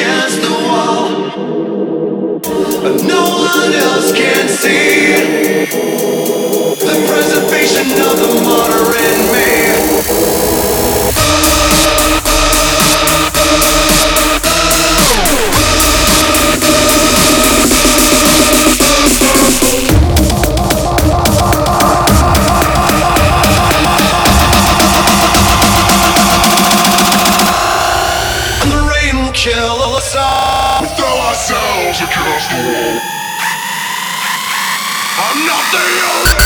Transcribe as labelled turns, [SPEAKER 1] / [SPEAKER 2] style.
[SPEAKER 1] against the wall, but no one else can see the preservation of the martyr in me. I'm not the only